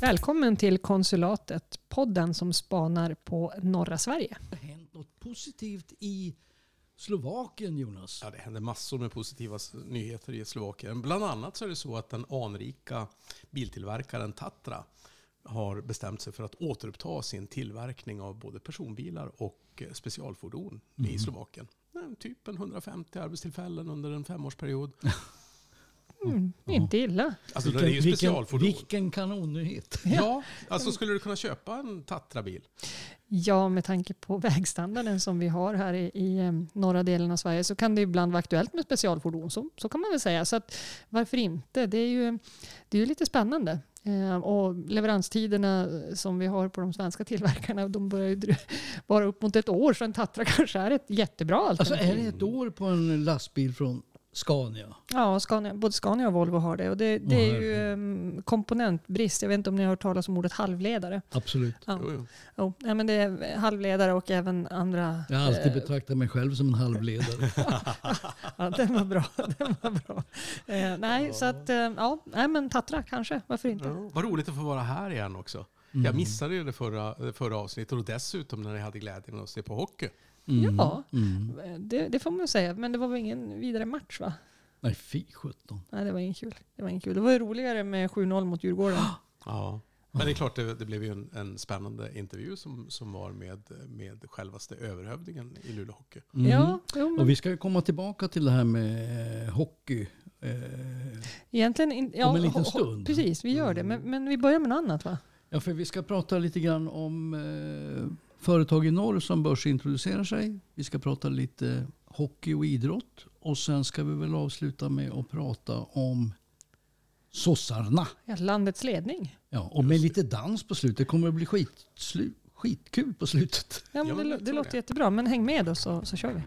Välkommen till Konsulatet, podden som spanar på norra Sverige. Det har hänt något positivt i Slovakien, Jonas. Ja, det händer massor med positiva nyheter i Slovakien. Bland annat så är det så att den anrika biltillverkaren Tatra har bestämt sig för att återuppta sin tillverkning av både personbilar och eh, specialfordon i Slovakien. Typ en 150 arbetstillfällen under en femårsperiod. Mm, Inte illa. Alltså det är ju specialfordon. vilken kanonnyhet. Ja, alltså skulle du kunna köpa en Tatra-bil? Ja, med tanke på vägstandarden som vi har här i, i eh, norra delen av Sverige så kan det ibland vara aktuellt med specialfordon. Så, så kan man väl säga. Så att, varför inte? Det är ju, det är ju lite spännande. Eh, och leveranstiderna som vi har på de svenska tillverkarna de börjar ju vara upp mot ett år. Så en Tatra kanske är ett jättebra Alltså alternativ. är det ett år på en lastbil från Scania? Ja, Scania, både Scania och Volvo har det. Och det, det är ju um, komponentbrist. Jag vet inte om ni har hört talas om ordet halvledare. Absolut. Ja. Jo, jo. Jo, nej, men det är halvledare och även andra. Jag har alltid eh, betraktat mig själv som en halvledare. ja, den var bra. Den var bra. Eh, nej, så att, eh, ja, nej, men Tatra kanske. Varför inte? Ja. Vad roligt att få vara här igen också. Jag missade ju det förra, det förra avsnittet och dessutom när jag hade glädjen att se på hockey. Mm. Ja, Mm. det, det får man säga. Men det var väl ingen vidare match va? Nej, fy sjutton. Nej, det var ingen kul. Det var ingen kul. Det var ju roligare med 7-0 mot Djurgården. Ja. Men det är klart, det, det blev ju en, en spännande intervju som, som var med, med självaste överhövdingen i Luleå Hockey. Mm. Ja, jo, men Och vi ska ju komma tillbaka till det här med eh, hockey. Eh, egentligen in, ja, Om en liten stund. Precis, vi gör det. Men, men vi börjar med något annat va? Ja, för vi ska prata lite grann om eh, företag i norr som börsintroducerar sig. Vi ska prata lite hockey och idrott. Och sen ska vi väl avsluta med att prata om sossarna. Ja, landets ledning. Ja, och med lite dans på slutet. Det kommer att bli skitslu, skitkul på slutet. Ja, men det, det låter jättebra. Men häng med då så, så kör vi.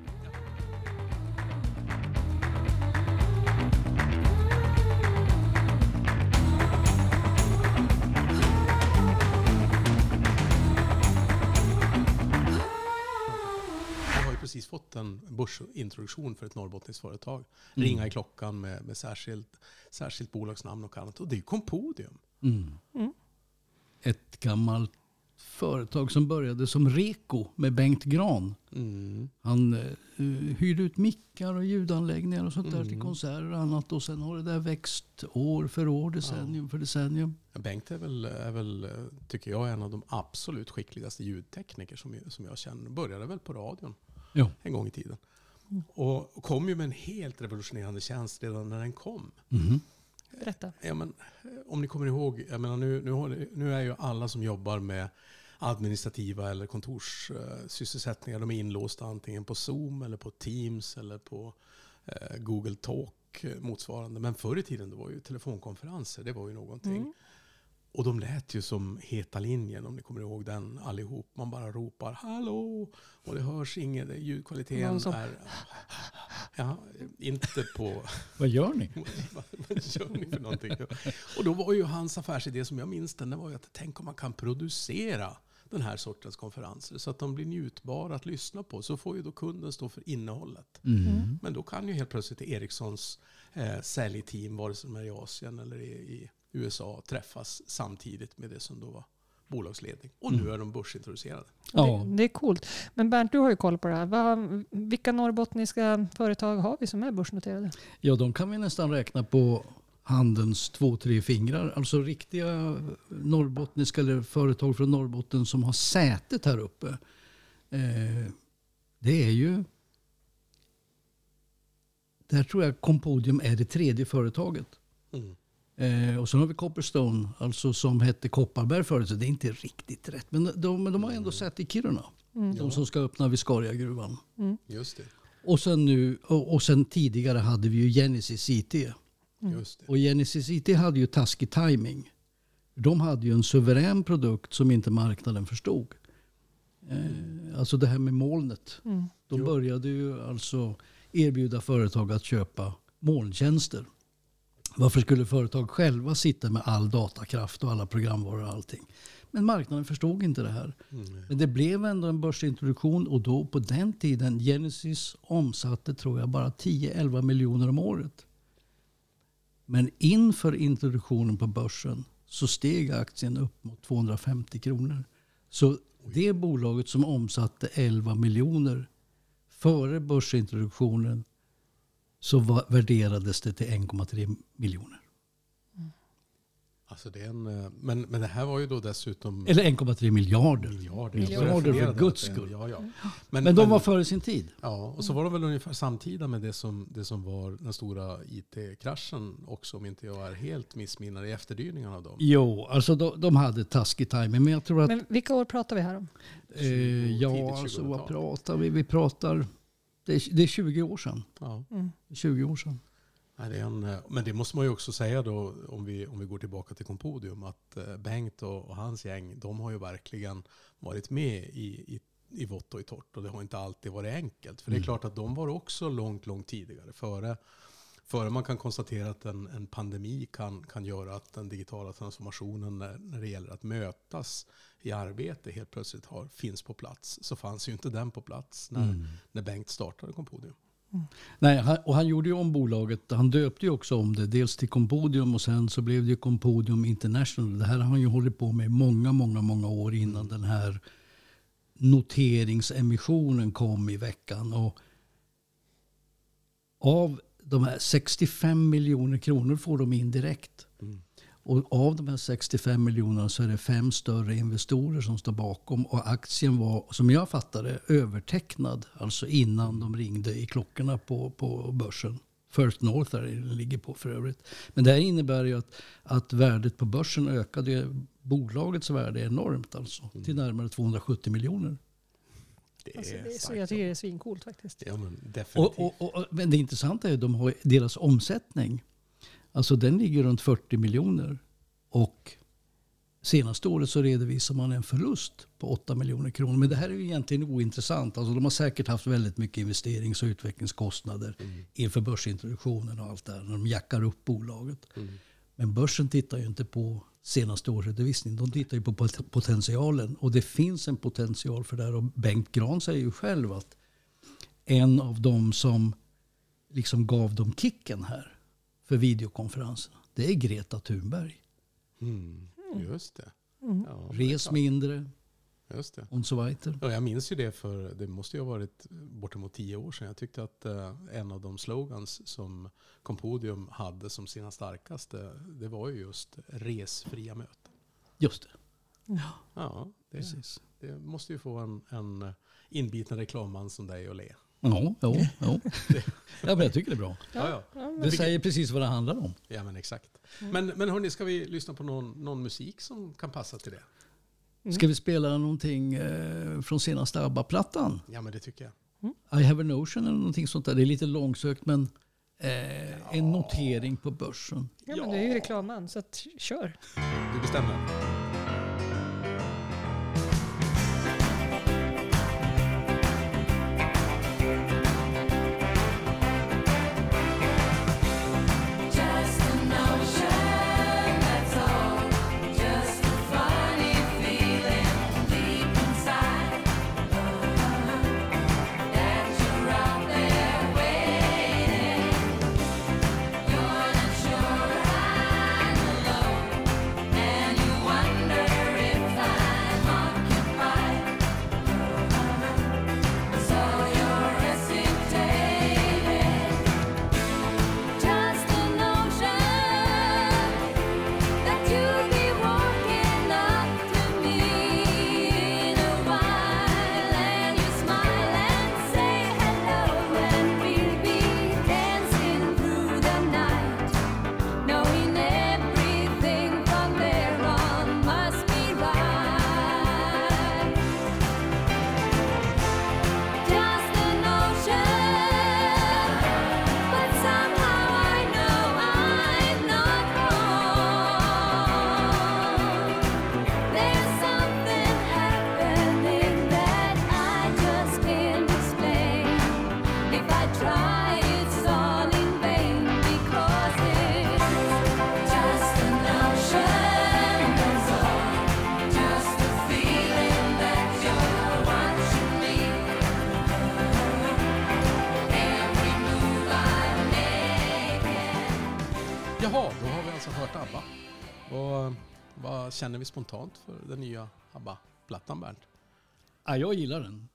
Fått en börsintroduktion för ett norrbottniskt företag. Ringa i klockan med, med särskilt, särskilt bolagsnamn och annat. Och det är ju Compodium. Mm. Mm. Ett gammalt företag som började som Reko med Bengt Gran. Mm. Han eh, hyrde ut mickar och ljudanläggningar och sånt där Mm. till konserter och annat. Och sen har det där växt år för år, decennium för decennium. Bengt är väl, är väl, tycker jag, en av de absolut skickligaste ljudtekniker som, som jag känner. Började väl på radion Ja. en gång i tiden. Och kom ju med en helt revolutionerande tjänst redan när den kom. Mhm. Berätta. Ja, men, eh, om ni kommer ihåg, jag menar, nu, nu, nu är ju alla som jobbar med administrativa eller kontorssysselsättningar, de är inlåsta antingen på Zoom eller på Teams eller på eh, Google Talk eh, motsvarande. Men förr i tiden då var ju telefonkonferenser, det var ju någonting. Mm. Och de lät ju som Heta linjen, om ni kommer ihåg den allihop. Man bara ropar hallå och det hörs inget, ljudkvaliteten som- är... Ja, inte på... Vad gör ni? Vad vad gör ni för någonting? Och då var ju hans affärsidé som jag minns den, det var ju att tänk om man kan producera den här sortens konferenser så att de blir njutbara att lyssna på. Så får ju då kunden stå för innehållet. Mm. Men då kan ju helt plötsligt Ericssons eh, säljteam, vare sig de är i Asien eller i, i USA, träffas samtidigt med det som då var bolagsledning. Och nu är de börsintroducerade. Ja. Det, det är coolt. Men Bernt, du har ju koll på det här. Vad, vilka norrbottniska företag har vi som är börsnoterade? ja, de kan vi nästan räkna på handens två, tre fingrar. Alltså riktiga norrbottniska eller företag från Norrbotten som har sätet här uppe. Eh, det är ju... Där tror jag Compodium är det tredje företaget. Mm. Eh, och sen har vi Copperstone, alltså som hette Kopparberg förut. Så det är inte riktigt rätt. Men de, men de har ändå sett i Kiruna. Mm. De som ska öppna Viscariagruvan. Just det. Och sen, nu, och, och sen tidigare hade vi ju Genesis IT. Just det. Och Genesis IT hade ju taskig timing. De hade ju en suverän produkt som inte marknaden förstod. Eh, alltså det här med molnet. Mm. De Jo. började ju alltså erbjuda företag att köpa molntjänster. Varför skulle företag själva sitta med all datakraft och alla programvaror och allting? Men marknaden förstod inte det här. Mm. Men det blev ändå en börsintroduktion och då på den tiden Genesis omsatte tror jag bara 10-11 miljoner om året. Men inför introduktionen på börsen så steg aktien upp mot 250 kronor. Så det bolaget som omsatte 11 miljoner före börsintroduktionen så värderades det till 1,3 miljoner. Alltså det är en, eh, men, men det här var ju då dessutom Eller 1,3 miljarder. miljarder. Miljarder för guds skull. Ja, ja. Men de var före sin tid. Ja, och så var de väl ungefär samtida med det som, det som var den stora IT-kraschen också, om inte jag är helt missminnad i efterdyningarna av dem. Jo, alltså de, de hade taskig timing. Men jag tror att... Men vilka år pratar vi här om? eh, ja, alltså 2000-tal. vad pratar vi? Vi pratar... Det är, det är 20 år sedan. Ja. Mm. 20 år sedan. Nej, det är en, eh, men det måste man ju också säga då, om vi, om vi går tillbaka till Compodium, att eh, Bengt och, och hans gäng, de har ju verkligen varit med i, i, i vått och i torrt. Och det har inte alltid varit enkelt. För det är Mm. klart att de var också långt, långt tidigare. Före, före man kan konstatera att en, en pandemi kan, kan göra att den digitala transformationen när, när det gäller att mötas i arbete helt plötsligt har, finns på plats. Så fanns ju inte den på plats när, Mm. när Bengt startade Compodium. Nej, han, och han gjorde ju om bolaget. Han döpte ju också om det. Dels till Compodium och sen så blev det ju Compodium International. Det här har han ju hållit på med många, många, många år innan den här noteringsemissionen kom i veckan. Och av de här 65 miljoner kronor får de in direkt. Mm. Och av de här 65 miljonerna så är det fem större investorer som står bakom. Och aktien var, som jag fattade övertecknad. Alltså innan de ringde i klockorna på, på börsen. First North där den ligger på för övrigt. Men det här innebär ju att, att värdet på börsen ökade. Bolagets värde är enormt alltså. Till närmare 270 miljoner. Det Alltså, är så, jag tycker det är svincoolt faktiskt. Ja, men definitivt. Och, och, och, men det intressanta är att de har deras omsättning. Alltså den ligger runt 40 miljoner. Och senaste året så redovisar man en förlust på 8 miljoner kronor. Men det här är ju egentligen ointressant. Alltså de har säkert haft väldigt mycket investerings och utvecklingskostnader Mm. inför börsintroduktionen och allt det här. När de jackar upp bolaget. Mm. Men börsen tittar ju inte på senaste årsredovisning. De tittar ju på pot- potentialen. Och det finns en potential för det här. Och Bengt Gran säger ju själv att en av de som liksom gav dem kicken här för videokonferenserna. Det är Greta Thunberg. Mm. Just det. Mm. Ja, Res mindre Just det. och så vidare. Ja, jag minns ju det för det måste ju ha varit bortemot tio år sedan. Jag tyckte att eh, en av de slogans som Compodium hade som sina starkaste, det var ju just resfria möten. Just det. Ja, det, Precis. det måste ju få en, en inbiten reklamman som dig att le. Ja, ja, ja. ja men jag tycker det är bra. Ja, ja. Ja, men, Det säger precis vad det handlar om. ja men exakt. Men, men hörni, ska vi lyssna på någon, någon musik som kan passa till det? Mm. Ska vi spela någonting eh, från senaste ABBA-plattan? Ja, men det tycker jag. I have a notion eller någonting sånt där. Det är lite långsökt men eh, en notering på börsen. ja, men du är ju reklamman så att, kör. Du bestämmer. Vad känner vi spontant för den nya ABBA-plattan Bernt? Ja, jag gillar den.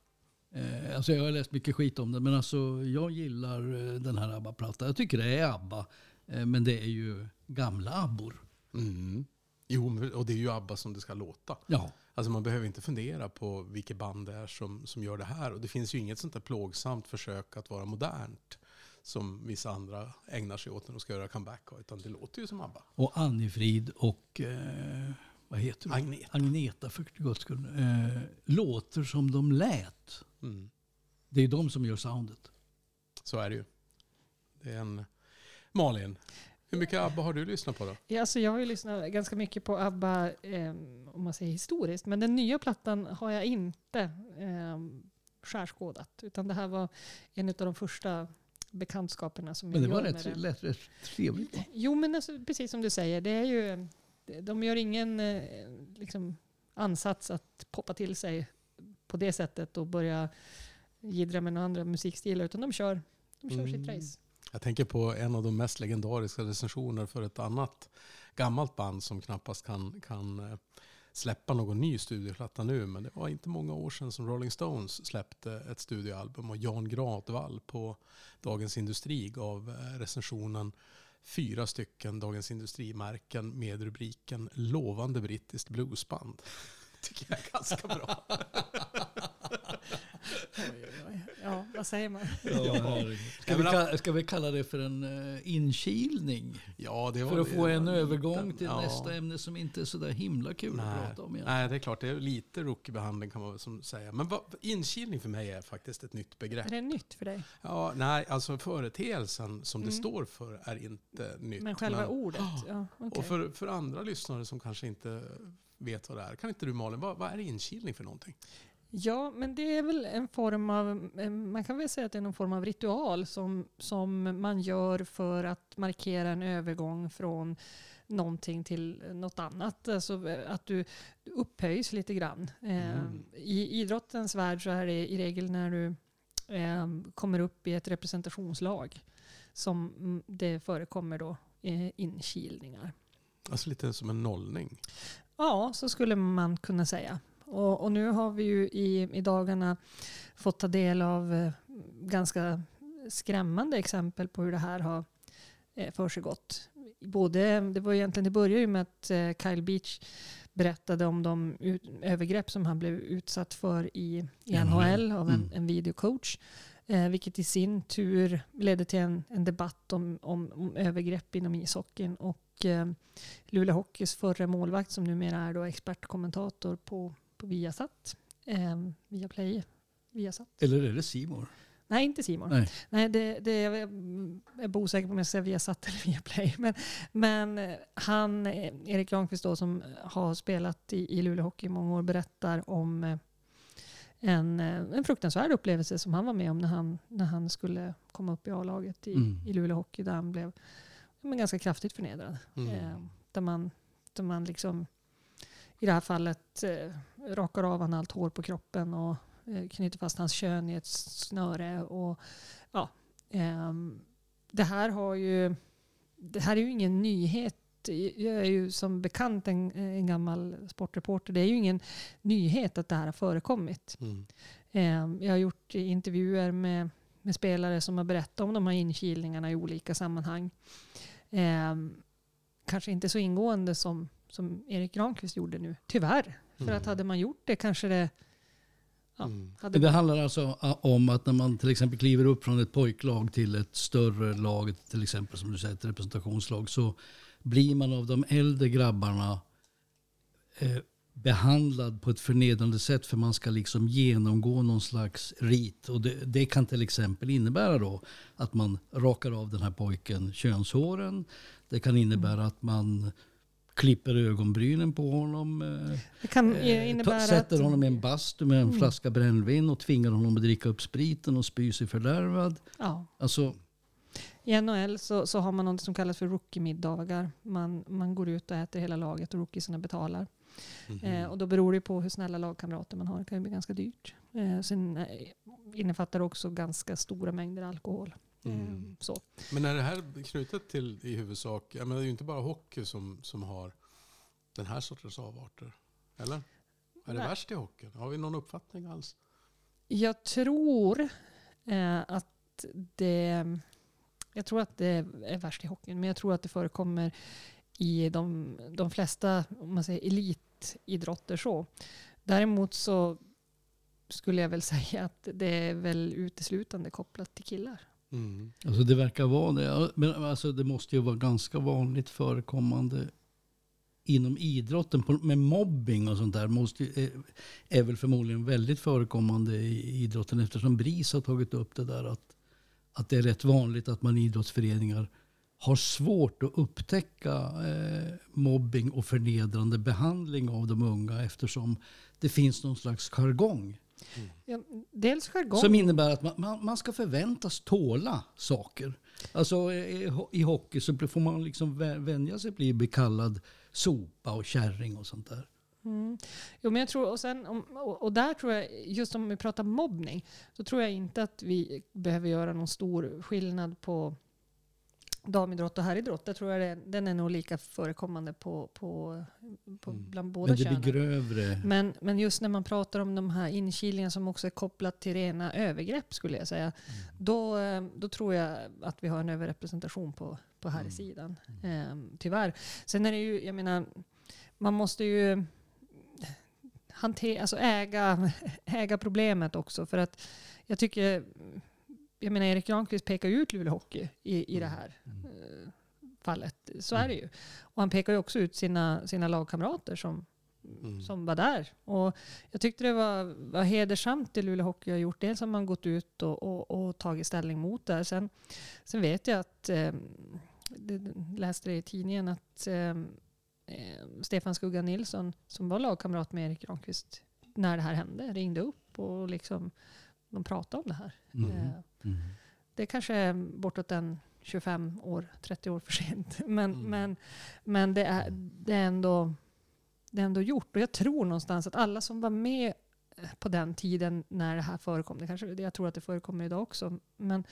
Eh, alltså jag har läst mycket skit om den, men alltså jag gillar eh, den här ABBA-plattan. Jag tycker det är ABBA, eh, men det är ju gamla ABBor. Mm. Jo, och det är ju ABBA som det ska låta. Ja, Alltså man behöver inte fundera på vilket band det är som, som gör det här. Och det finns ju inget sånt där plågsamt försök att vara modernt som vissa andra ägnar sig åt när de ska göra comeback. Utan det låter ju som ABBA. och Annifrid och eh, vad heter hon? Agneta. Agneta för guds skull. Eh, låter som de lät. Mm. Det är de som gör soundet. Så är det ju. Det är en... Malin, hur mycket ABBA har du lyssnat på då? Ja, alltså jag har ju lyssnat ganska mycket på ABBA, eh, om man säger historiskt, men den nya plattan har jag inte eh, skärskådat. Utan det här var en av de första bekantskaperna som Men det jag var gör rätt, med det. lät rätt trevligt. Jo, men alltså, precis som du säger, det är ju, de gör ingen eh, liksom, ansats att poppa till sig på det sättet och börja jiddra med några andra musikstilar, utan de kör, de kör Mm. sitt race. Jag tänker på en av de mest legendariska recensioner för ett annat gammalt band som knappast kan, kan eh, släppa någon ny studioplatta nu. Men det var inte många år sedan som Rolling Stones släppte ett studioalbum och Jan Gradvall på Dagens Industri gav eh, recensionen fyra stycken Dagens Industrimärken med rubriken Lovande brittiskt bluesband tycker jag är ganska bra. Ja, vad säger man? Ja, ska, vi kalla, ska vi kalla det för en uh, inkilning? Ja, det var, För att det få en liten- övergång till ja. nästa ämne som inte är så där himla kul att Nej. prata om igen. Nej, det är klart. Det är lite rookiebehandling kan man väl som säga. Men vad, inkilning för mig är faktiskt ett nytt begrepp. Är det nytt för dig? Ja, nej, alltså företeelsen som det Mm. står för är inte nytt. Men själva men- ordet? Ja, okej. Och för, för andra lyssnare som kanske inte vet vad det är, kan inte du Malin, vad, vad är inkilning för någonting? Ja, men det är väl en form av, eh, man kan väl säga att det är någon form av ritual som, som man gör för att markera en övergång från någonting till något annat. Alltså eh, att du upphöjs lite grann. Eh, Mm. I idrottens värld så är det i regel när du kommer upp i ett representationslag som mm, det förekommer då inkilningar. Alltså lite som en nollning. Ja, så skulle man kunna säga. Och, och nu har vi ju i, i dagarna fått ta del av eh, ganska skrämmande exempel på hur det här har eh, försiggått. Både, det var egentligen, det började ju med att eh, Kyle Beach berättade om de ut, övergrepp som han blev utsatt för i, i NHL. NHL av en, Mm. en videocoach. Eh, vilket i sin tur ledde till en, en debatt om, om, om övergrepp inom ishockeyn. Och eh, Luleå Hockeys förre målvakt som numera är då expertkommentator på, på Viasat. Eh, Viaplay. Viasat. Eller är det Simor? Nej, inte Simon. Nej. Nej, det, det jag är osäker på om jag säger Viasat eller Viaplay. Men, men eh, han, eh, Erik Granqvist då, som har spelat i, i Luleå Hockey i många år, berättar om en, en fruktansvärd upplevelse som han var med om när han, när han skulle komma upp i A-laget i, Mm. i Luleå Hockey. Där han blev men ganska kraftigt förnedrad. Mm. Eh, där, man, där man liksom i det här fallet eh, rakar av han allt hår på kroppen och eh, knyter fast hans kön i ett snöre. Och, ja, ehm, det här har ju det här är ju ingen nyhet. Jag är ju som bekant en, en gammal sportreporter. Det är ju ingen nyhet att det här har förekommit. Mm. Eh, Jag har gjort intervjuer med, med spelare som har berättat om de här inkilningarna i olika sammanhang. Eh, kanske inte så ingående som, som Erik Granqvist gjorde nu, tyvärr. För Mm. att hade man gjort det kanske det... Ja, Mm. hade, Det handlar alltså om att när man till exempel kliver upp från ett pojklag till ett större lag, till exempel som du säger ett representationslag, så blir man av de äldre grabbarna eh, behandlad på ett förnedrande sätt för man ska liksom genomgå någon slags rit. Och det, det kan till exempel innebära då att man rakar av den här pojken könshåren. Det kan innebära att man klipper ögonbrynen på honom. Eh, Eh, ta, sätter att... honom i en bastu med en Mm. flaska brännvin och tvingar honom att dricka upp spriten och spy sig fördärvad. Ja, Alltså, I NHL så, så har man något som kallas för rookie-middagar. Man, man går ut och äter hela laget och rookiesarna betalar. Mhm. Eh, och då beror det på hur snälla lagkamrater man har. Det kan ju bli ganska dyrt. Eh, sen eh, innefattar det också ganska stora mängder alkohol. Eh, Mm. så. Men är det här knutet till i huvudsak, jag menar, det är ju inte bara hockey som, som har den här sortens avarter? Eller? Är det Nej. värst i hockeyn? Har vi någon uppfattning alls? Jag tror eh, att det... Jag tror att det är värst i hockeyn, men jag tror att det förekommer i de, de flesta om man säger, elitidrotter. Så. Däremot så skulle jag väl säga att det är väl uteslutande kopplat till killar. Mm. Alltså det verkar vara det. Men alltså det måste ju vara ganska vanligt förekommande inom idrotten. Med mobbing och sånt där måste, är, är väl förmodligen väldigt förekommande i idrotten. Eftersom BRIS har tagit upp det där att, att det är rätt vanligt att man i idrottsföreningar har svårt att upptäcka eh, mobbing och förnedrande behandling av de unga eftersom det finns någon slags jargong. Ja, dels jargong. Som innebär att man, man, man ska förväntas tåla saker. Alltså i, i hockey så får man liksom vä- vänja sig bli bekallad sopa och kärring och sånt där. Mm. Jo, men jag tror, och, sen, och, och där tror jag, just om vi pratar mobbning, så tror jag inte att vi behöver göra någon stor skillnad på damidrott och herridrott. Jag tror jag det, den är nog lika förekommande på, på, på, Mm. bland båda Men det könen. blir grövre. Men, men just när man pratar om de här inkilningarna som också är kopplat till rena övergrepp skulle jag säga. Mm. Då, eh, då tror jag att vi har en överrepresentation på, på Mm. här sidan. Eh, tyvärr. Sen är det ju, jag menar, man måste ju hantera, alltså äga, äga problemet också. För att jag tycker, jag menar Erik Granqvist pekar ju ut Luleå Hockey i, i det här eh, fallet. Så är det ju. Och han pekar ju också ut sina, sina lagkamrater som, Mm. som var där. Och jag tyckte det var, var hedersamt det Luleå Hockey har gjort. Dels har man gått ut och, och, och tagit ställning mot det. Sen, sen vet jag att, eh, det, läste det i tidningen, att eh, eh, Stefan Skugga Nilsson, som var lagkamrat med Erik Granqvist när det här hände, ringde upp och liksom, de pratade om det här. Mm. Eh, Mm. det kanske är bortåt en 25 år, 30 år för sent. Men, Mm. men, men det, är, det, är ändå, det är ändå gjort. Och jag tror någonstans att alla som var med eh, på den tiden när det här förekom, det kanske, jag tror att det förekommer idag också, men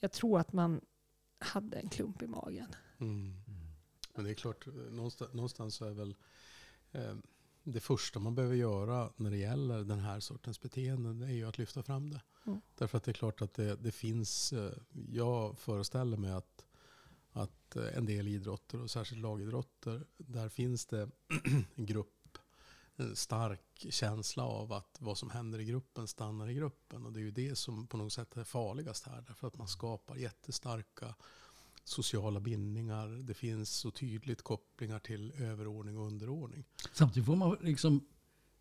jag tror att man hade en klump i magen. Mm. Men det är klart, någonstans, någonstans så är väl eh, det första man behöver göra när det gäller den här sortens beteenden är ju att lyfta fram det. Mm. Därför att det är klart att det, det finns, eh, jag föreställer mig att, att eh, en del idrotter och särskilt lagidrotter, där finns det en grupp, en stark känsla av att vad som händer i gruppen stannar i gruppen. Och det är ju det som på något sätt är farligast här. Därför att man skapar jättestarka sociala bindningar. Det finns så tydligt kopplingar till överordning och underordning. Samtidigt får man liksom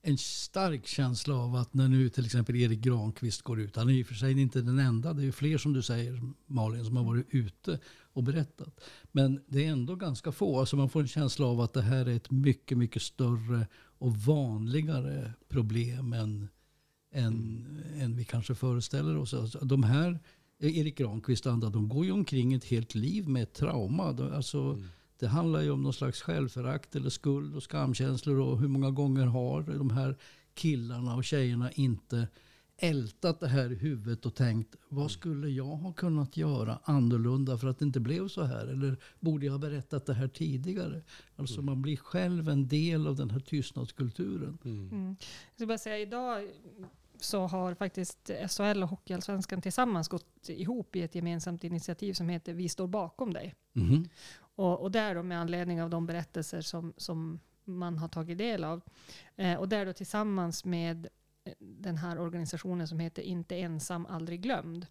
en stark känsla av att när nu till exempel Erik Granqvist går ut, han är i och för sig inte den enda, det är ju fler som du säger Malin som har varit ute och berättat. Men det är ändå ganska få, alltså man får en känsla av att det här är ett mycket, mycket större och vanligare problem än, än, än vi kanske föreställer oss. Alltså de här, Erik Granqvist och andra, de går ju omkring ett helt liv med ett trauma. De- Alltså, det handlar ju om någon slags självförakt eller skuld och skamkänslor och hur många gånger har de här killarna och tjejerna inte ältat det här i huvudet och tänkt vad skulle jag ha kunnat göra annorlunda för att det inte blev så här? Eller borde jag ha berättat det här tidigare? Alltså man blir själv en del av den här tystnadskulturen. Mm. Jag ska bara säga, idag så har faktiskt SHL och Hockeyallsvenskan tillsammans gått ihop i ett gemensamt initiativ som heter Vi står bakom dig. Mhm. Och, och där då med anledning av de berättelser som, som man har tagit del av. Eh, och där då tillsammans med eh, den här organisationen som heter Inte ensam, aldrig glömd.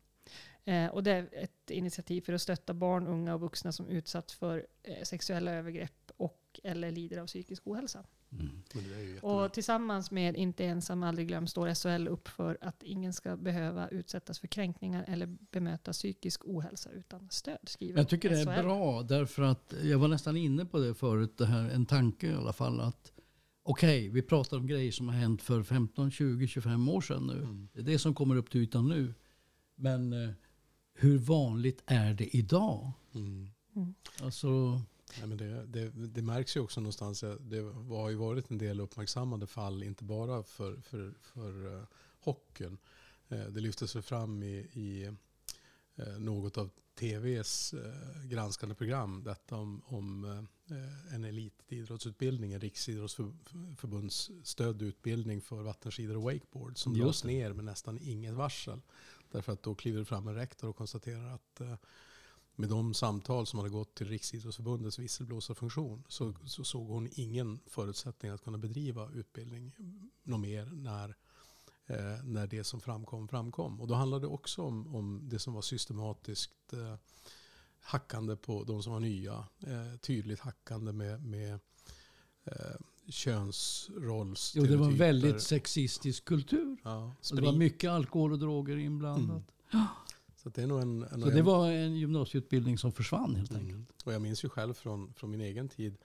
Eh, och det är ett initiativ för att stötta barn, unga och vuxna som utsatts för eh, sexuella övergrepp och eller lider av psykisk ohälsa. Mm. Och tillsammans med Inte ensam, aldrig glömd står SHL upp för att ingen ska behöva utsättas för kränkningar eller bemöta psykisk ohälsa utan stöd. Skriver Jag tycker det är SHL. bra därför att jag var nästan inne på det förut, det här, en tanke i alla fall. att Okej, vi pratar om grejer som har hänt för 15, 20, 25 år sedan nu. Mm. Det är det som kommer upp till ytan nu. Men eh, hur vanligt är det idag? Mm. Alltså, Nej, men det, det, det märks ju också någonstans. eh, Det har ju varit en del uppmärksammade fall, inte bara för, för, för uh, hockeyn. Eh, det lyftes fram i, i eh, något av TVs eh, granskande program. Detta om, om eh, en elitidrottsutbildning, en riksidrottsförbunds stödd utbildning för vattenskidor och wakeboard som det. ner med nästan inget varsel. Därför att då kliver det fram en rektor och konstaterar att eh, med de samtal som hade gått till Riksidrottsförbundets visselblåsarfunktion så, så såg hon ingen förutsättning att kunna bedriva utbildning något mer när, eh, när det som framkom framkom. Och då handlade det också om, om det som var systematiskt eh, hackande på de som var nya. Eh, tydligt hackande med, med eh, Jo, könsrollsstereotyper. det var väldigt sexistisk kultur. Ja, det var mycket alkohol och droger inblandat. Så det är nog en, en Så det var en gymnasieutbildning som försvann helt enkelt. Mm. Och jag minns ju själv från, från min egen tid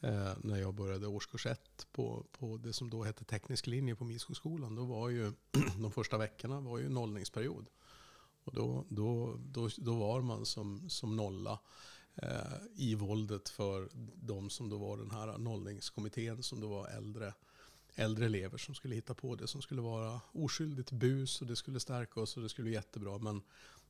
eh, när jag började årskurs ett på, på det som då hette teknisk linje på Midskogsskolan. Då var ju de första veckorna var ju nollningsperiod. Och då, då, då, då var man som, som nolla eh, i våldet för de som då var den här nollningskommittén som då var äldre äldre elever som skulle hitta på det som skulle vara oskyldigt bus och det skulle stärka oss och det skulle bli jättebra. Men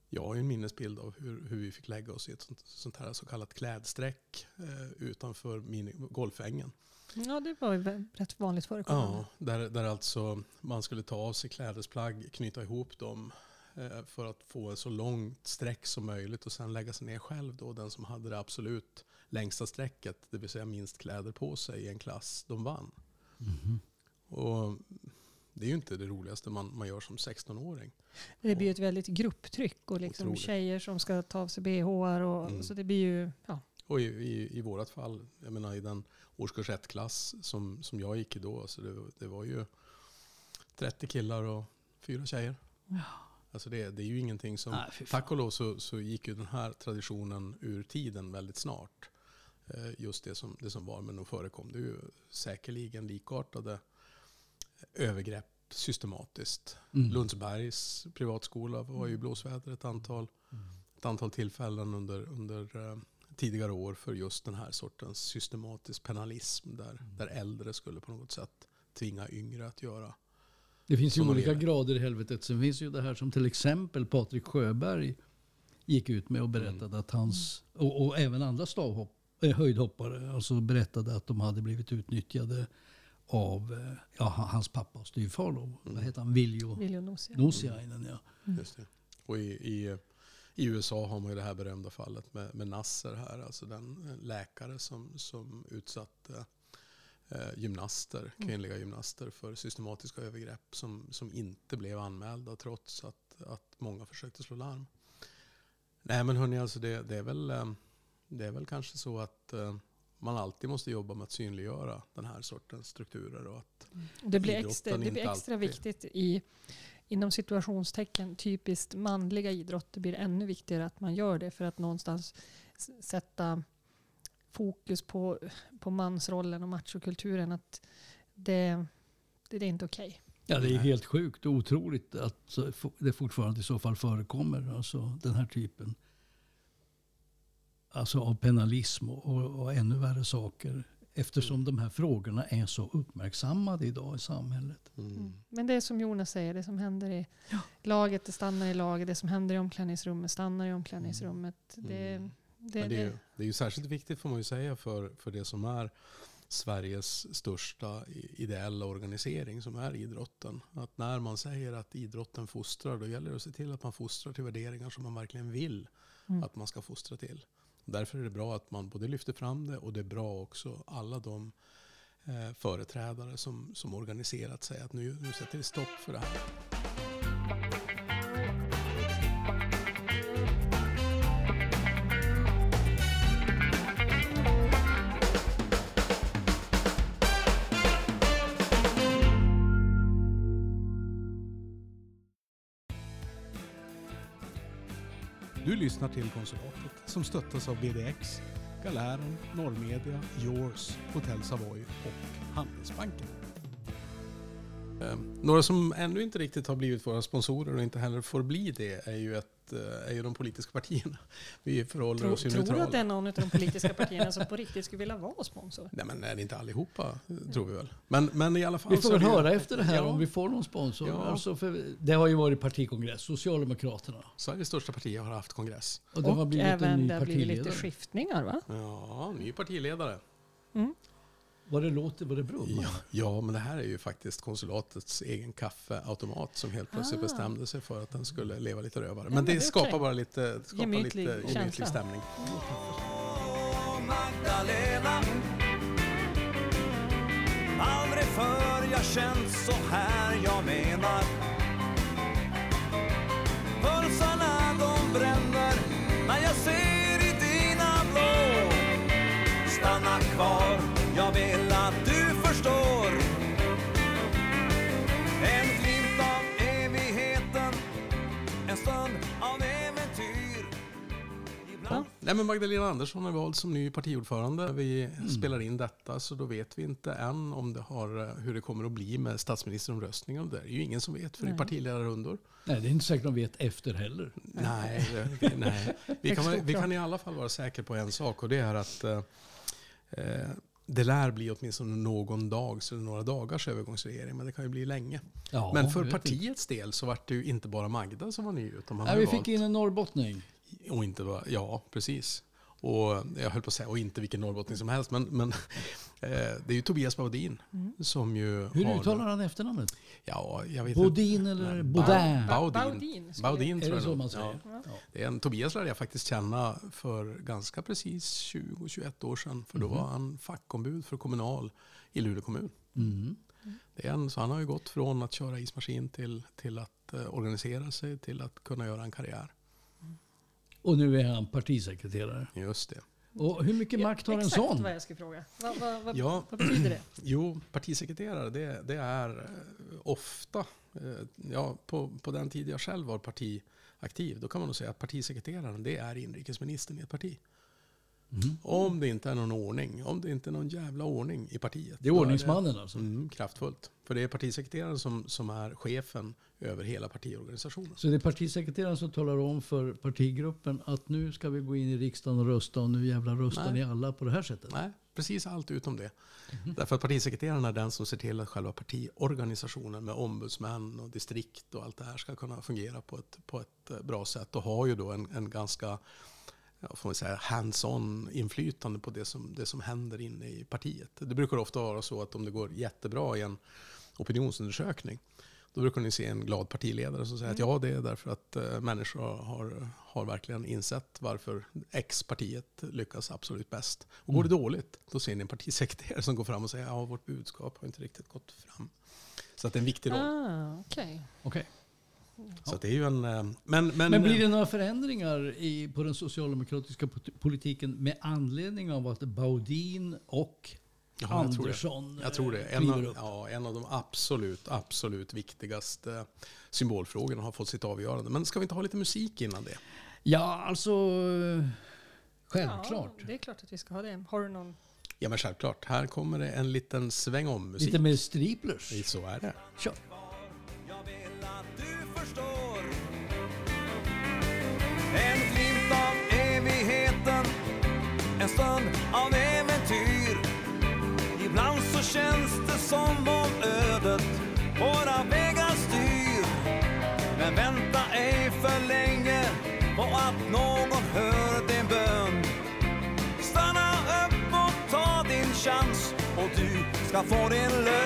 jag har ju en minnesbild av hur, hur vi fick lägga oss i ett sånt, sånt här så kallat klädsträck eh, utanför mini, golfängen. Ja, det var ju rätt vanligt förekommande. Ja, där, där alltså man skulle ta av sig klädesplagg, knyta ihop dem eh, för att få en så långt streck som möjligt och sen lägga sig ner själv då. Den som hade det absolut längsta strecket, det vill säga minst kläder på sig i en klass, de vann. Och det är ju inte det roligaste man, man gör som 16-åring. Det blir ju ett väldigt grupptryck och liksom Otroligt. tjejer som ska ta av sig bh och Mm. så det blir ju, ja. Och i, i, i vårat fall, jag menar i den årskurs 1-klass som, som jag gick i då, så det, det var ju 30 killar och fyra tjejer. Alltså det, det är ju ingenting som... Nej, tack och lov så, så gick ju den här traditionen ur tiden väldigt snart. Eh, Just det som, det som var, men nog förekom det ju säkerligen likartade övergrepp systematiskt. Mm. Lundsbergs privatskola var ju blåsväder ett antal, ett antal tillfällen under, under eh, tidigare år för just den här sortens systematisk penalism där, där äldre skulle på något sätt tvinga yngre att göra. Det finns ju olika elever. grader i helvetet. Sen finns ju det här som till exempel Patrik Sjöberg gick ut med och berättade att hans, och, och även andra stavhopp, eh, höjdhoppare, alltså berättade att de hade blivit utnyttjade av eh, ja, hans pappa och styvfar. då. Vad heter han? Viljo Viljonosia. Nosiainen. Ja. Just det. Och i, i, i USA har man ju det här berömda fallet med, med Nasser här, alltså den eh, läkare som, som utsatte eh, gymnaster, kvinnliga gymnaster för systematiska övergrepp som, som inte blev anmälda trots att, att många försökte slå larm. Nej men hörni, alltså det, det, är väl, eh, det är väl kanske så att eh, man alltid måste jobba med att synliggöra den här sortens strukturer och att Det blir extra, det blir extra alltid- viktigt i inom situationstecken typiskt manliga idrotter blir det ännu viktigare att man gör det för att någonstans sätta fokus på, på mansrollen och machokulturen. Att det, det, det är inte okej. Ja, det är helt sjukt och otroligt att det fortfarande i så fall förekommer. Alltså den här typen alltså av penalism och, och, ännu värre saker. Eftersom de här frågorna är så uppmärksammade idag i samhället. mm. Men det är som Jonas säger, det som händer i laget, det stannar i laget. Det som händer i omklädningsrummet stannar i omklädningsrummet. Det, Mm. det, Men det, är ju, det, det är ju särskilt viktigt får man ju säga för, för det som är Sveriges största ideella organisering som är idrotten. Att när man säger att idrotten fostrar då gäller det att se till att man fostrar till värderingar som man verkligen vill Mm. att man ska fostra till. Därför är det bra att man både lyfter fram det och det är bra också alla de eh, företrädare som, som organiserat sig att nu, nu sätter vi stopp för det här. Du lyssnar till Konsulatet som stöttas av BDX, Galären, Norrmedia, Yours, Hotell Savoy och Handelsbanken. Eh, några som ännu inte riktigt har blivit våra sponsorer och inte heller får bli det är ju ett eh, är ju de politiska partierna. Vi förhåller Tror, oss ju tror du neutrala. att det är någon av de politiska partierna som på riktigt skulle vilja vara sponsor? Nej men är det inte allihopa, tror vi väl. Men, men i alla fall Vi får väl höra efter det här Ja. om vi får någon sponsor. Ja. Alltså för det har ju varit partikongress, Socialdemokraterna. Sveriges största parti har haft kongress. Och det har Och blivit en även ny det har blivit lite skiftningar va? Ja, ny partiledare. Vad det låter, vad det brummar. Ja, ja, men det här är ju faktiskt konsulatets egen kaffeautomat som helt plötsligt Ah. bestämde sig för att den skulle leva lite rövare. Ja, Men men det det är skapar bara lite, skapar Gemytlig lite gemytlig stämning. Magdalena Aldrig förr jag känt så här jag menar Nej, men Magdalena Andersson är vald som ny partiordförande. Vi Mm. spelar in detta så då vet vi inte än om det har, eh, hur det kommer att bli med statsministeromröstningen. Det är ju ingen som vet för det är partiledarrundor. Nej, det är inte säkert de vet efter heller. Nej, det- nej. Vi, kan, vi kan i alla fall vara säkra på en sak och det är att eh, eh, det lär bli åtminstone någon dags eller några dagars övergångsregering, men det kan ju bli länge. Ja, men för vet inte. partiets del så var det ju inte bara Magda som var ny, utan man Nej, vi fick valt, in en norrbottning. Och inte bara, ja precis. Och jag höll på att säga, och inte vilken norrbottning som helst, men, men eh, det är ju Tobias Baudin som ju Hur har... uttalar han efternamnet? Ja, jag vet Bodin eller Nej, Baudin? Baudin. Baudin, Baudin tror det jag så nog. man säger? Ja. Ja. Det är en, Tobias lärde jag faktiskt känna för ganska precis 20-21 år sedan. För då var han fackombud för Kommunal i Luleå kommun. Mm. Det är en, så han har ju gått från att köra ismaskin till, till att eh, organisera sig till att kunna göra en karriär. Och nu är han partisekreterare. Just det. Och hur mycket makt har en Exakt sån? vad jag skulle fråga. Vad, vad, vad, Ja. vad betyder det? Jo, partisekreterare det, det är eh, ofta, eh, ja, på, på den tid jag själv var partiaktiv, då kan man nog säga att partisekreteraren det är inrikesministern i ett parti. Mhm. Om det inte är någon ordning, om det inte är någon jävla ordning i partiet. Det är ordningsmannen alltså. Mm, kraftfullt. För det är partisekreteraren som, som är chefen över hela partiorganisationen. Så det är partisekreteraren som talar om för partigruppen att nu ska vi gå in i riksdagen och rösta och nu jävla röstar Nej. ni alla på det här sättet. Nej, precis allt utom det. Därför att partisekreteraren är den som ser till att själva partiorganisationen med ombudsmän och distrikt och allt det här ska kunna fungera på ett, på ett eh, bra sätt och har ju då en, en ganska ja, får man säga, hands-on inflytande på det som, det som händer inne i partiet. Det brukar ofta vara så att om det går jättebra i en opinionsundersökning då brukar ni se en glad partiledare som säger att ja, det är därför att eh, människor har, har verkligen insett varför X-partiet lyckas absolut bäst. Och går det dåligt, då ser ni en partisekreterare som går fram och säger ja, vårt budskap har inte riktigt gått fram. Så att det är en viktig roll. Ah, okej. Okej. Så det är ju en... eh, Men, men, Men blir det några förändringar i, på den socialdemokratiska politiken med anledning av att Baudin och Ja, jag tror det. Andersson Jag tror det. eh, En av, ja, en av de absolut, absolut viktigaste symbolfrågorna har fått sitt avgörande. Men ska vi inte ha lite musik innan det? Ja, alltså... eh, Självklart. Ja, det är klart att vi ska ha det. Har du någon? Ja, men självklart. Här kommer det en liten sväng om musik. Lite mer striplers. Så är det. Kör förstår. En glimt av evigheten En stund av äventyr. Ibland så känns det som om ödet våra vägar styr. Men vänta ej för länge på att någon hör din bön. Stanna upp och ta din chans och du ska få din lön.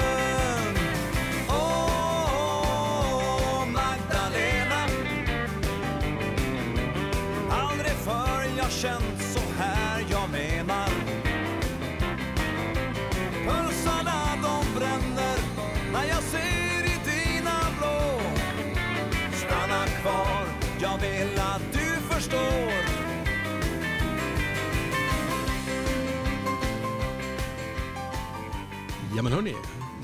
Ja, men hörni.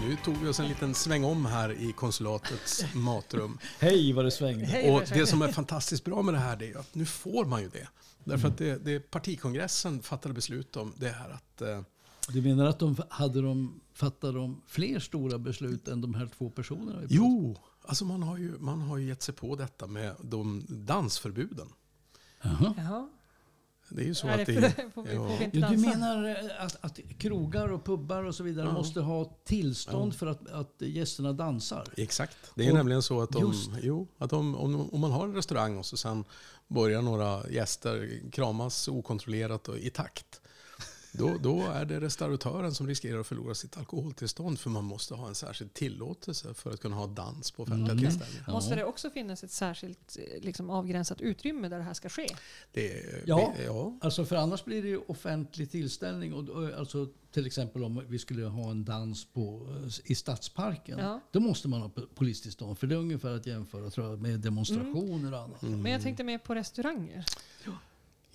Nu tog vi oss en liten sväng om här i konsulatets matrum. Hej vad det svängde. Hej, Och det som är fantastiskt bra med det här är att nu får man ju det. Därför att det, det partikongressen fattade beslut om det är att eh, Du menar att de hade de, fattade de fler stora beslut än de här två personerna? Jo, Alltså man har ju, man har ju gett sig på detta med de dansförbuden. Jaha. Det är ju så Är att det får, vi, ja. får vi inte Ja, du menar eh, att, att krogar och pubbar och så vidare Ja. måste ha tillstånd Ja. för att, att gästerna dansar? Exakt. Det är Och- nämligen så att, de, jo, att de, om, om man har en restaurang och så sen börjar några gäster kramas okontrollerat och i takt. Då, då är det restauratören som riskerar att förlora sitt alkoholtillstånd för man måste ha en särskild tillåtelse för att kunna ha dans på offentliga Mm. tillställningar. Ja. Måste det också finnas ett särskilt eh, liksom, avgränsat utrymme där det här ska ske? Det, Ja. ja. Alltså för annars blir det ju offentlig tillställning. Och, alltså till exempel om vi skulle ha en dans på, i Stadsparken. Ja. Då måste man ha polistillstånd. För det är ungefär att jämföra tror jag, med demonstrationer och annat. Mm. Men jag tänkte mer på restauranger.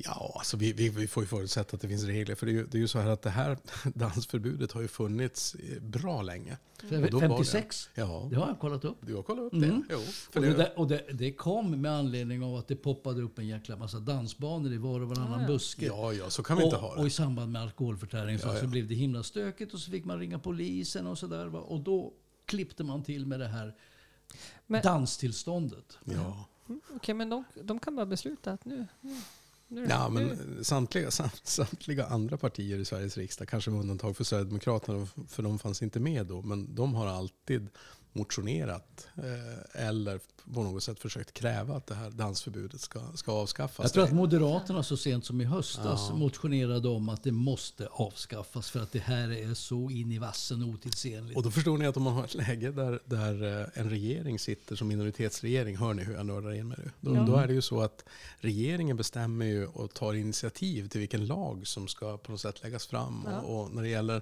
Ja, alltså vi, vi, vi får ju förutsätta att det finns regler. För det är, ju, det är ju så här att det här dansförbudet har ju funnits eh, bra länge. Då var det- 56, Ja, det har jag kollat upp. du har kollat upp Mm. det? Jo, för Och, det, det, där, och det, det kom med anledning av att det poppade upp en jäkla massa dansbanor i var och varannan ja. buske. ja, ja, så kan vi inte och, ha och i det. samband med alkoholförtäring så, Ja, ja. så blev det himla stökigt och så fick man ringa polisen och sådär. Och då klippte man till med det här Men- danstillståndet. Ja. Mm, Okej, men de, de kan bara besluta att nu... nu, nu Ja, men nu. samtliga, samt, samtliga andra partier i Sveriges riksdag, kanske med undantag för Sverigedemokraterna, för de fanns inte med då, men de har alltid motionerat eh, eller på något sätt försökt kräva att det här dansförbudet ska, ska avskaffas. Jag tror att Moderaterna så sent som i höstas Ja. motionerade om att det måste avskaffas för att det här är så in i vassen otidsenligt. Och då förstår ni att om man har ett läge där, där eh, en regering sitter som minoritetsregering, hör ni hur jag nördar in mig nu? Då, Ja. då är det ju så att regeringen bestämmer ju och tar initiativ till vilken lag som ska på något sätt läggas fram. Ja. Och, och när det gäller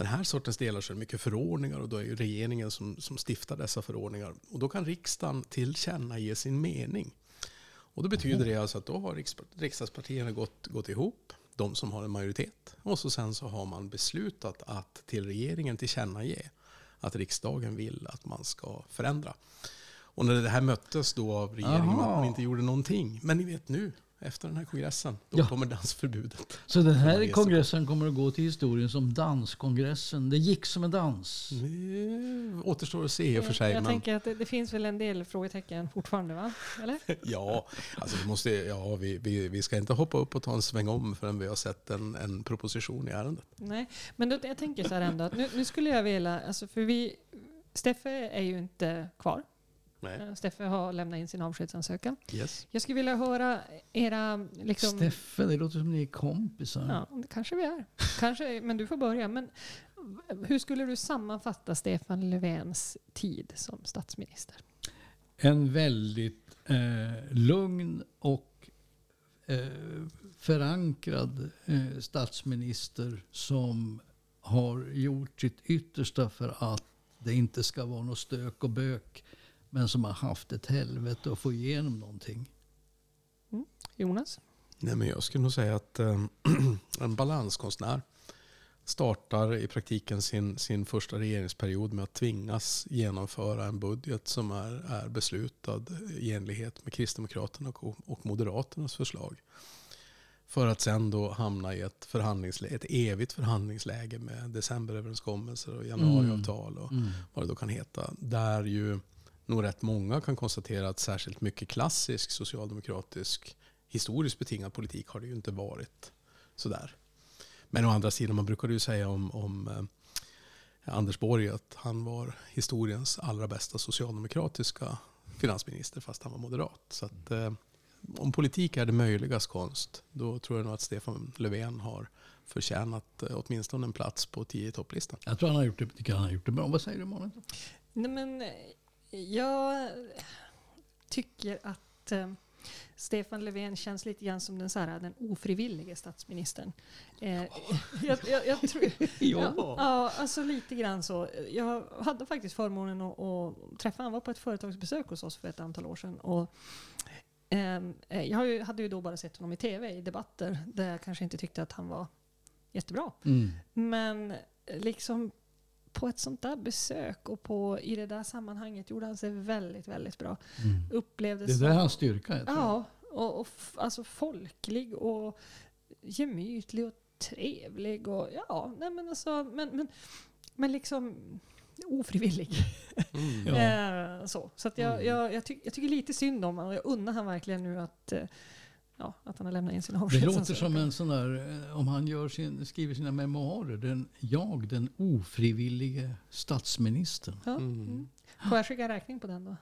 den här sortens delar så är det mycket förordningar och då är ju regeringen som, som stiftar dessa förordningar. Och då kan riksdagen tillkännage sin mening. Och då betyder det alltså att då har riks, riksdagspartierna gått, gått ihop, de som har en majoritet. Och så sen så har man beslutat att till regeringen tillkännage att riksdagen vill att man ska förändra. Och när det här möttes då av regeringen Aha. att man inte gjorde någonting. Men ni vet nu, efter den här kongressen, då Ja. kommer dansförbudet. Så den här kongressen kommer att gå till historien som danskongressen. Det gick som en dans. Det återstår att se i och för sig. jag men, tänker att det, det finns väl en del frågetecken fortfarande, va? Eller? Ja, alltså det måste, ja vi, vi, vi ska inte hoppa upp och ta en sväng om förrän vi har sett en, en proposition i ärendet. Nej, men då, jag tänker så här ändå. Att nu, nu skulle jag vilja, alltså för vi, Steffe är ju inte kvar. Nej. Eh, Steffe har lämnat in sin avskedsansökan. Yes. Jag skulle vilja höra era... Liksom, Steffe, det låter som ni är kompisar. Ja, det kanske vi är. Kanske, men du får börja. Men hur skulle du sammanfatta Stefan Löfvens tid som statsminister? En väldigt eh, lugn och eh, förankrad eh, statsminister som har gjort sitt yttersta för att det inte ska vara något stök och bök. Men som har haft ett helvete att få igenom någonting. Jonas? Nej, men jag skulle nog säga att eh, en balanskonstnär startar i praktiken sin, sin första regeringsperiod med att tvingas genomföra en budget som är, är beslutad i enlighet med Kristdemokraterna och, och Moderaternas förslag. För att sen då hamna i ett, förhandlingsläge, ett evigt förhandlingsläge med decemberöverenskommelser och januariavtal och Mm. vad det då kan heta. Där ju nog rätt många kan konstatera att särskilt mycket klassisk socialdemokratisk historiskt betingad politik har det ju inte varit sådär. Men å andra sidan, man brukade ju säga om, om eh, Anders Borg att han var historiens allra bästa socialdemokratiska finansminister fast han var moderat. Så att, eh, om politik är det möjligas konst, då tror jag nog att Stefan Löfven har förtjänat eh, åtminstone en plats på 10 topplistan. Jag tror han har gjort det, han har gjort det bra. Vad säger du Malin? Nej, men, jag tycker att eh, Stefan Löfven känns lite grann som den, så här, den ofrivillige statsministern. Eh, jag, jag, jag tror, ja. ja, alltså lite grann så. Jag hade faktiskt förmånen att, att träffa Han var på ett företagsbesök hos oss för ett antal år sedan. Och, ehm, eh, jag hade ju då bara sett honom i tv i debatter där jag kanske inte tyckte att han var jättebra. Mm. Men liksom på ett sånt där besök och på, i det där sammanhanget gjorde han sig väldigt, väldigt bra. Mm. Upplevdes Det är där hans styrka är. Ja, och, och alltså folklig och gemytlig och trevlig och ja, nej men alltså, men, men, men liksom ofrivillig. Mm. Ja. Eh, så så att jag, Mm. jag, jag, ty, jag tycker lite synd om honom och jag unnar han verkligen nu att, eh, ja, att han har lämnat in sin Det avskedsansökan. låter som en sån där, eh, om han gör sin, skriver sina memoarer, den, jag den ofrivillige statsministern. Ja. Mm. Mm. Får jag skicka räkning på den då?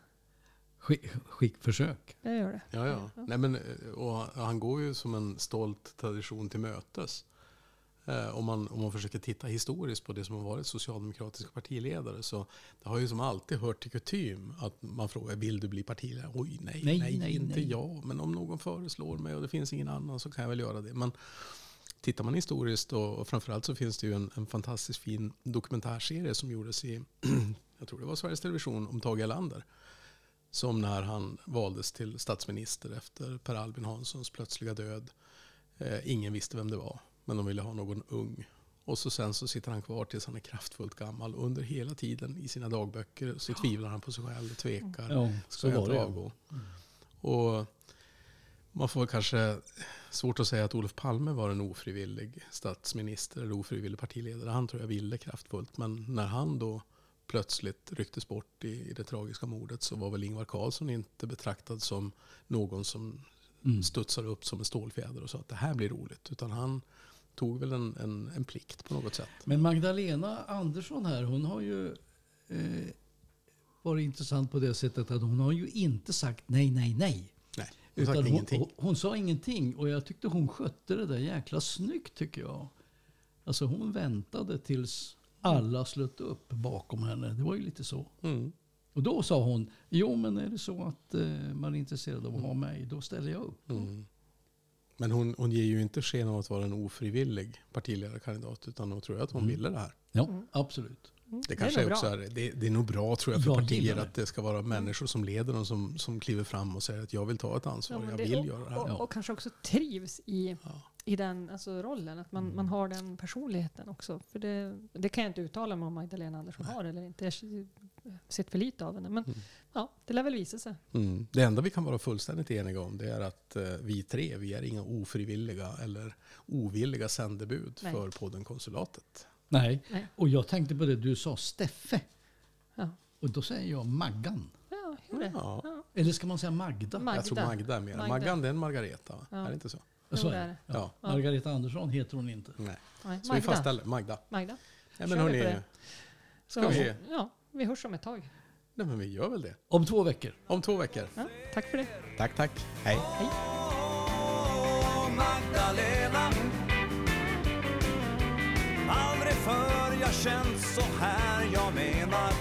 Skick, skickförsök. Jag gör det. Ja, ja. Nej, men, eh, och han går ju som en stolt tradition till mötes. Eh, om, man, om man försöker titta historiskt på det som har varit socialdemokratiska partiledare så det har ju som alltid hört till kutym att man frågar vill du bli partiledare? Oj, nej, Nej, nej, nej, inte nej. jag. Men om någon föreslår mig och det finns ingen annan så kan jag väl göra det. Men tittar man historiskt och, och framförallt så finns det ju en, en fantastiskt fin dokumentärserie som gjordes i, jag tror det var Sveriges Television, om Tage Erlander. Som när han valdes till statsminister efter Per Albin Hanssons plötsliga död. Eh, ingen visste vem det var, men de ville ha någon ung. Och så sen så sitter han kvar tills han är kraftfullt gammal. Och under hela tiden i sina dagböcker så tvivlar han på sig själv, tvekar. Ja, Ska så jag inte avgå? Och man får kanske svårt att säga att Olof Palme var en ofrivillig statsminister eller ofrivillig partiledare. Han tror jag ville kraftfullt. Men när han då plötsligt rycktes bort i, i det tragiska mordet så var väl Ingvar Carlsson inte betraktad som någon som Mm. studsar upp som en stålfjäder och sa att det här blir roligt. Utan han tog väl en, en, en plikt på något sätt. Men Magdalena Andersson här, hon har ju eh, varit intressant på det sättet att hon har ju inte sagt nej, nej, nej. Nej, hon sagt hon. Hon, hon sa ingenting och jag tyckte hon skötte det där jäkla snyggt tycker jag. Alltså hon väntade tills alla slöt upp bakom henne. Det var ju lite så. Mm. Och då sa hon, jo men är det så att eh, man är intresserad av att ha mig, då ställer jag upp. Mm. Men hon, hon ger ju inte sken av att vara en ofrivillig partiledarkandidat. Utan hon tror jag att hon Mm. ville det här. Ja, Mm. absolut. Mm, Det kanske är är nog också bra. är, det, det är nog bra tror jag för Jag partier det. att det ska vara människor som leder dem som, som kliver fram och säger att jag vill ta ett ansvar, Ja, jag det- vill och, göra det här. Och, Ja. och kanske också trivs i, Ja. i den alltså, rollen. Att man, Mm. man har den personligheten också. För det, det kan jag inte uttala mig om Magdalena Andersson Nej. har eller inte. Jag sett för lite av henne. Men Mm. ja, det lär väl visa sig. Mm. Det enda vi kan vara fullständigt eniga om det är att eh, vi tre, vi är inga ofrivilliga eller ovilliga sändebud Nej. för podden Konsulatet. Nej. Nej. och jag tänkte på det du sa, Steffe. Ja, Och då säger jag Maggan. ja hur? Ja. Eller ska man säga Magda? Magda. Jag tror Magda är mer. Magda. Maggan det är en Margareta, är det inte så? Jo, Så det är. Ja. Ja. Margareta Andersson heter hon inte. Nej. Nej, Så vi Magda. fastställer Magda. Magda. Ja, men vi hörni, ska Så, vi... Ja, vi hörs om ett tag. Nej, men vi gör väl det. Om två veckor. Om två veckor. Ja, tack för det. Tack, tack. Hej. Åh, Magdalena Aldrig förr jag känt så här jag menar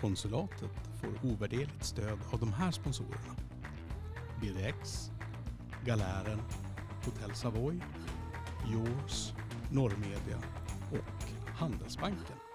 Konsulatet får ovärderligt stöd av de här sponsorerna. BDX, Galären, Hotell Savoy, Yours, Norrmedia och Handelsbanken.